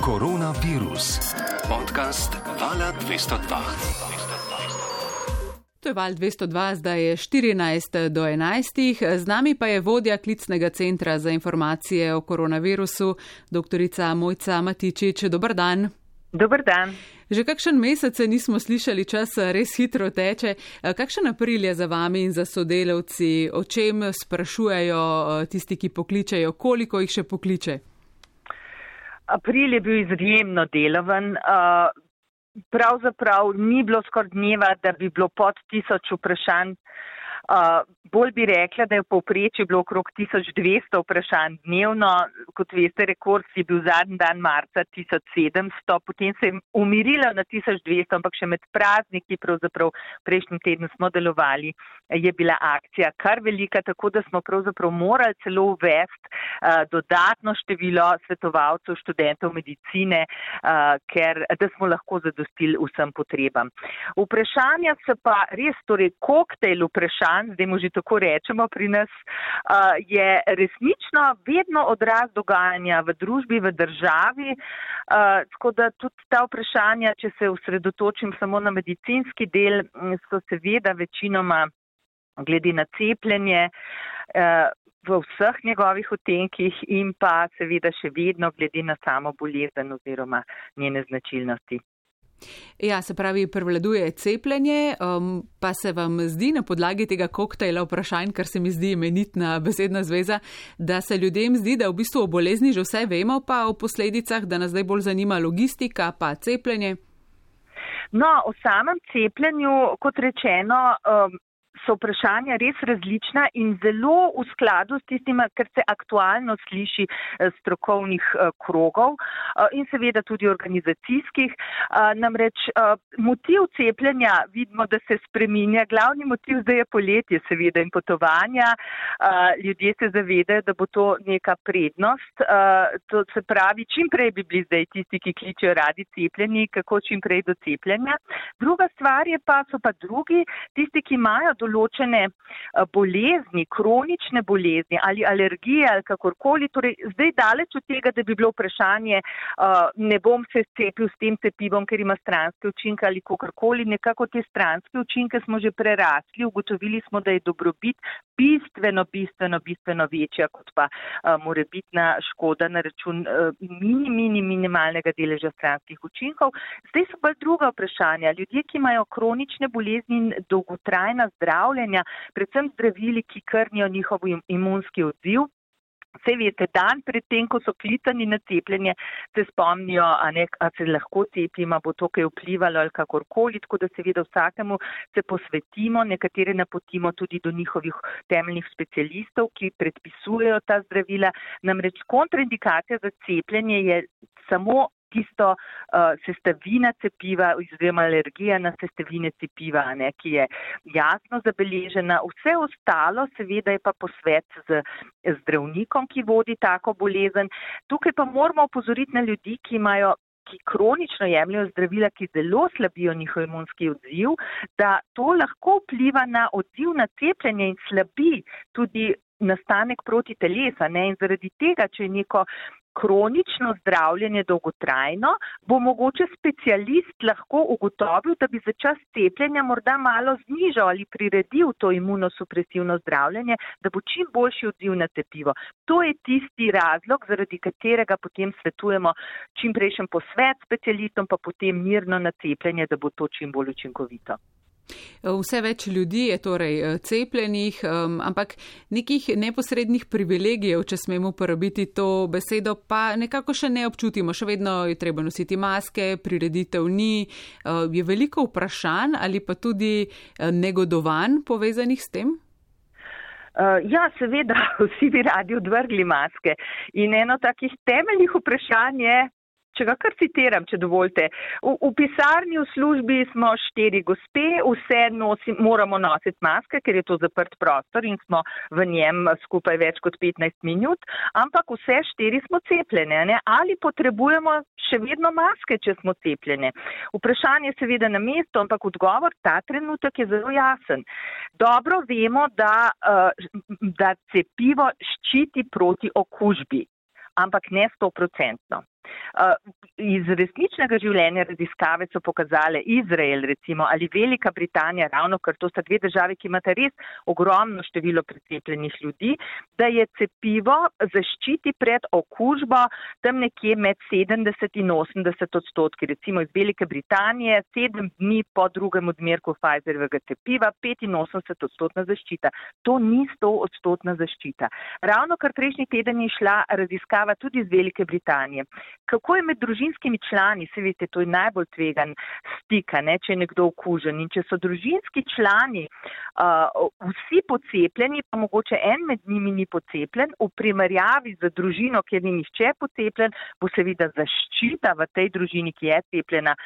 Koronavirus. Podcast Vala 202. To je val 202, zdaj je 14 do 11. Z nami pa je vodja klicnega centra za informacije o koronavirusu, dr. Mojca Matičič. Dobr dan. Dobr dan. Že kakšen mesec se nismo slišali, čas res hitro teče. Kakšen april je za vami in za sodelavci, o čem sprašujejo tisti, ki pokličejo, koliko jih še pokliče? April je bil izjemno deloven. Pravzaprav ni bilo skoraj dneva, da bi bilo pod tisoč vprašanj. Uh, bolj bi rekla, da je v povprečju bilo okrog 1200 vprašanj dnevno. Kot veste, rekord je bil zadnji dan marca 1700, potem se je umirilo na 1200, ampak še med prazniki, pravzaprav prejšnji teden smo delovali, je bila akcija kar velika, tako da smo pravzaprav morali celo uvesti uh, dodatno število svetovalcev, študentov medicine, uh, ker da smo lahko zadostili vsem potrebam. Vprašanja so pa res, torej koktejl vprašanj, dan, zdaj mu že tako rečemo pri nas, je resnično vedno odraz dogajanja v družbi, v državi. Tako da tudi ta vprašanja, če se usredotočim samo na medicinski del, so seveda večinoma glede na cepljenje. V vseh njegovih otenkih in pa seveda še vedno glede na samo bolezen oziroma njene značilnosti. Ja, se pravi, prevladuje cepljenje, um, pa se vam zdi na podlagi tega koktejla vprašanj, kar se mi zdi imenitna besedna zveza, da se ljudem zdi, da v bistvu o bolezni že vse vemo, pa o posledicah, da nas zdaj bolj zanima logistika, pa cepljenje. No, o samem cepljenju, kot rečeno, um, so vprašanja res različna in zelo v skladu s tistim, kar se aktualno sliši eh, strokovnih eh, krogov eh, in seveda tudi organizacijskih. Namreč motiv cepljenja vidimo, da se spreminja. Glavni motiv zdaj je poletje seveda in potovanja. Ljudje se zavedajo, da bo to neka prednost. To se pravi, čim prej bi bili zdaj tisti, ki kličejo radi cepljeni, kako čim prej do cepljenja. Druga stvar je pa, so pa drugi, tisti, ki imajo določene eh, bolezni, kronične bolezni ali alergije ali kakorkoli. Torej, zdaj daleč od tega, da bi bilo vprašanje, eh, ne bom se cepil s tem cepivom, ker ima stranske učinke ali kakorkoli. Nekako te stranske učinke smo že prerasli, ugotovili smo, da je dobrobit bistveno, bistveno, bistveno večja kot pa uh, morebitna škoda na račun mini, mini, minimalnega deleža stranskih učinkov. Zdaj so pa druga vprašanja. Ljudje, ki imajo kronične bolezni in dolgotrajna zdravljenja, predvsem zdravili, ki krnijo njihov imunski odziv, Vse veste, dan predtem, ko so klicani na cepljenje, se spomnijo, a, ne, a se lahko cepimo, bo to kaj vplivalo ali kakorkoli, tako da seveda vsakemu se posvetimo, nekatere napotimo tudi do njihovih temeljnih specialistov, ki predpisujejo ta zdravila. Namreč kontraindikacija za cepljenje je samo tisto uh, sestavina cepiva oziroma alergija na sestavine cepiva, ne, ki je jasno zabeležena. Vse ostalo seveda je pa posvet z zdravnikom, ki vodi tako bolezen. Tukaj pa moramo opozoriti na ljudi, ki imajo ki kronično jemljajo zdravila, ki zelo slabijo njihov imunski odziv, da to lahko vpliva na odziv na cepljenje in slabi tudi nastanek proti telesa. Ne? In zaradi tega, če je neko kronično zdravljenje dolgotrajno, bo mogoče specialist lahko ugotovil, da bi za čas cepljenja morda malo znižal ali priredil to imunosupresivno zdravljenje, da bo čim boljši odziv na cepivo. To je tisti razlog, zaradi katerega potem svetujemo čim prejšen posvet specialistom, pa potem mirno na cepljenje, da bo to čim bolj učinkovito. Vse več ljudi je torej eh, cepljenih, ampak nekih neposrednih privilegijev, če smemo uporabiti to besedo, pa nekako še ne občutimo. Še vedno je treba nositi maske, prireditev ni. Eh, je veliko vprašanj ali pa tudi eh, negodovanj povezanih s tem? Ja, seveda, vsi bi radi odvrgli maske. In eno takih temeljnih vprašanj je, če ga kar citiram, če dovolite. V, v pisarni v službi smo štiri gospe, vse nosi, moramo nositi maske, ker je to zaprt prostor in smo v njem skupaj več kot 15 minut, ampak vse štiri smo cepljene. Ne? Ali potrebujemo še vedno maske, če smo cepljene? Vprašanje je seveda na mestu, ampak odgovor ta trenutek je zelo jasen. Dobro vemo, da, uh, da cepivo ščiti proti okužbi ampak ne stoprocentno. Iz resničnega življenja raziskave so pokazale Izrael recimo ali Velika Britanija, ravno ker to sta dve države, ki imata res ogromno število precepljenih ljudi, da je cepivo zaščiti pred okužbo tam nekje med 70 in 80 odstotki. Recimo iz Velike Britanije sedem dni po drugem odmerku Pfizerjevega cepiva 85 odstotna zaščita. To ni 100 odstotna zaščita. Ravno kar prejšnji teden je šla raziskava tudi iz Velike Britanije. Kako je med družinskimi člani, se veste, to je najbolj tvegan stika, ne, če je nekdo okužen. In če so družinski člani uh, vsi pocepljeni, pa mogoče en med njimi ni pocepljen, v primerjavi z družino, kjer ni nihče pocepljen, bo seveda zaščita v tej družini, ki je cepljena,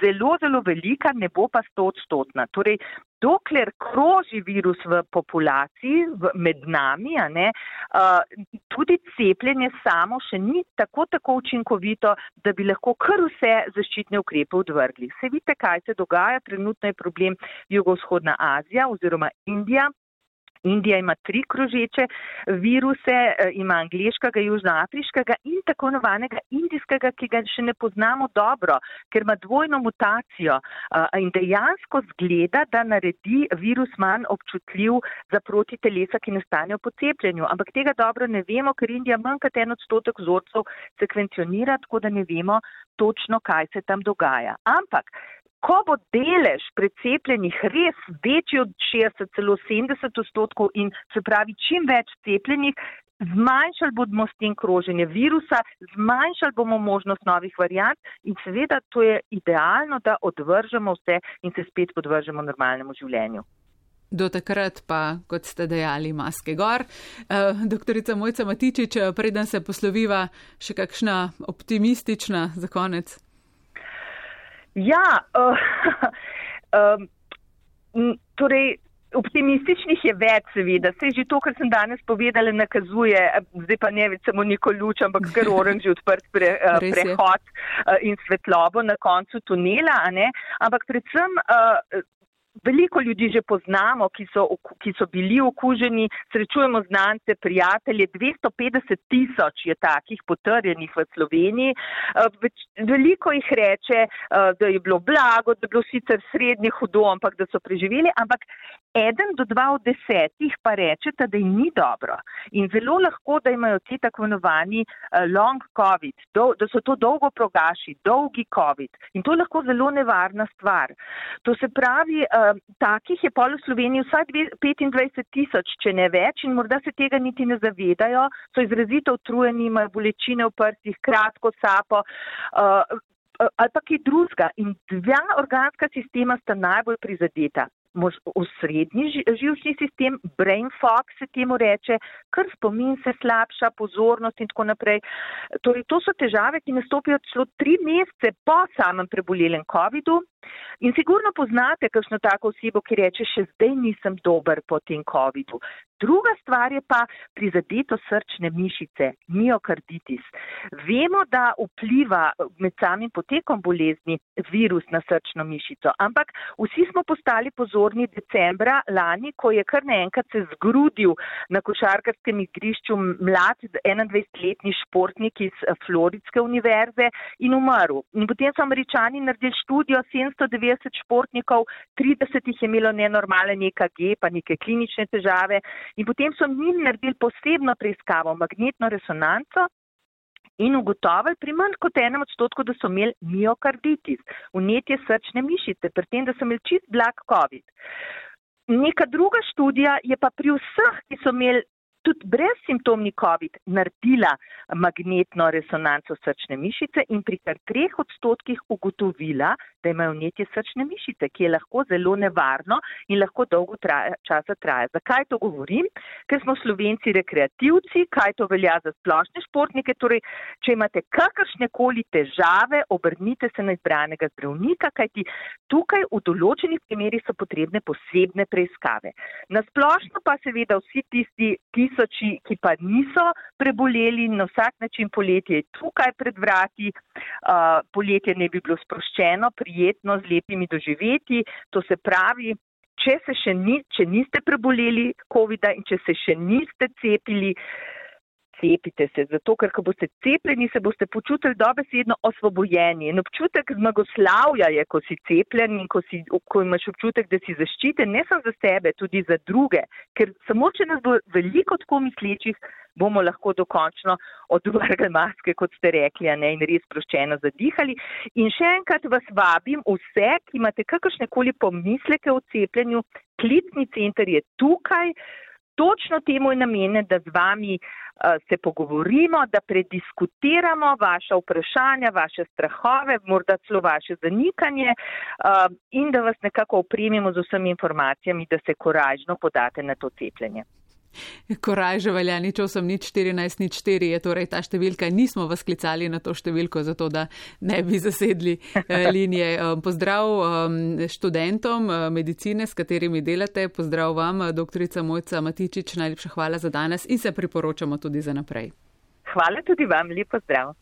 zelo, zelo velika, ne bo pa stotstotna. Torej, dokler kroži virus v populaciji, v, med nami, ne, uh, tudi cepljenje samo še ni tako, tako učinkovito, da bi lahko kar vse zaščitne ukrepe odvrgli. Se vidite, kaj se dogaja, trenutno je problem jugovzhodna Azija oziroma Indija. Indija ima tri krožeče viruse, eh, ima angliškega, južnoafriškega in tako novanega indijskega, ki ga še ne poznamo dobro, ker ima dvojno mutacijo eh, in dejansko zgleda, da naredi virus manj občutljiv za proti telesa, ki nastanejo po cepljenju. Ampak tega dobro ne vemo, ker Indija manj kot en odstotek vzorcev sekvencionira, tako da ne vemo točno, kaj se tam dogaja. Ampak ko bo delež precepljenih res večji od 60, celo 70 odstotkov in se pravi čim več cepljenih, zmanjšali bomo s tem kroženje virusa, zmanjšali bomo možnost novih variant in seveda to je idealno, da odvržemo vse in se spet podvržemo normalnemu življenju. Do takrat pa, kot ste dejali, maske gor. Uh, doktorica Mojca Matičič, preden se posloviva, še kakšna optimistična za konec? Ja, uh, um, torej. Optimističnih je več, seveda. Se že to, kar sem danes povedala, nakazuje, zdaj pa ne več samo neko luč, ampak kar oranž odprt pre, uh, prehod uh, in svetlobo na koncu tunela. Ampak predvsem uh, Veliko ljudi že poznamo, ki so, ki so bili okuženi, srečujemo znance, prijatelje, 250 tisoč je takih potrjenih v Sloveniji. Eh, veliko jih reče, eh, da je bilo blago, da je bilo sicer srednje hudo, ampak da so preživeli, ampak eden do dva od desetih pa rečete, da jim ni dobro in zelo lahko, da imajo ti tako imenovani eh, long COVID, da so to dolgo progaši, dolgi COVID in to je lahko zelo nevarna stvar. To se pravi, takih je pol v Sloveniji vsaj 25 tisoč, če ne več, in morda se tega niti ne zavedajo, so izrazito utrujeni, imajo bolečine v prstih, kratko sapo. Uh, ali pa kaj drugega. In dva organska sistema sta najbolj prizadeta osrednji živčni sistem, brain fog se temu reče, kar spomin se slabša, pozornost in tako naprej. Torej, to so težave, ki nastopijo celo tri mesece po samem prebolelem COVID-u. In sigurno poznate kakšno tako osebo, ki reče, še zdaj nisem dober po tem COVID-u. Druga stvar je pa prizadeto srčne mišice, miokarditis. Vemo, da vpliva med samim potekom bolezni virus na srčno mišico, ampak vsi smo postali pozorni decembra lani, ko je kar naenkrat se zgrudil na košarkarskem igrišču mlad 21-letni športnik iz Floridske univerze in umrl. In potem so američani naredili študijo 790 športnikov, 30 jih je imelo nenormalen EKG, pa neke klinične težave. In potem so njim naredili posebno preiskavo, magnetno resonanco. In ugotovili pri manj kot enem odstotku, da so imeli miokarditis, vnetje srčne mišice, pri tem, da so imeli čist blag COVID. Neka druga študija je pa pri vseh, ki so imeli tudi brez simptomni COVID naredila magnetno resonanco srčne mišice in pri kar treh odstotkih ugotovila, da imajo vnetje srčne mišice, ki je lahko zelo nevarno in lahko dolgo traja, časa traja. Zakaj to govorim? Ker smo slovenci rekreativci, kaj to velja za splošne športnike. Torej, če imate kakršne koli težave, obrnite se na izbranega zdravnika, kajti tukaj v določenih primerjih so potrebne posebne preiskave. Na splošno pa seveda vsi tisti, ki tisoči, ki pa niso preboleli na vsak način poletje tukaj pred vrati. Uh, poletje ne bi bilo sproščeno, prijetno, z lepimi doživeti. To se pravi, če, se še ni, če niste preboleli COVID-a in če se še niste cepili, cepite se, zato ker, ko boste cepljeni, se boste počutili dobesedno osvobojeni. In občutek zmagoslavja je, ko si cepljen in ko, si, ko imaš občutek, da si zaščiten, ne samo za sebe, tudi za druge. Ker samo, če nas bo veliko tako mislečih, bomo lahko dokončno odvrgli maske, kot ste rekli, ne, in res proščeno zadihali. In še enkrat vas vabim vse, ki imate kakršne koli pomisleke o cepljenju, klicni center je tukaj. Točno temu je namenjen, da z vami uh, se pogovorimo, da prediskutiramo vaše vprašanja, vaše strahove, morda celo vaše zanikanje uh, in da vas nekako opremimo z vsemi informacijami, da se koražno podate na to cepljenje. Koraj že velja, nič 8, nič 14, nič 4 je torej ta številka. Nismo vas klicali na to številko, zato da ne bi zasedli eh, linije. Um, pozdrav um, študentom uh, medicine, s katerimi delate. Pozdrav vam, doktorica Mojca Matičič. Najlepša hvala za danes in se priporočamo tudi za naprej. Hvala tudi vam, lepo zdrav.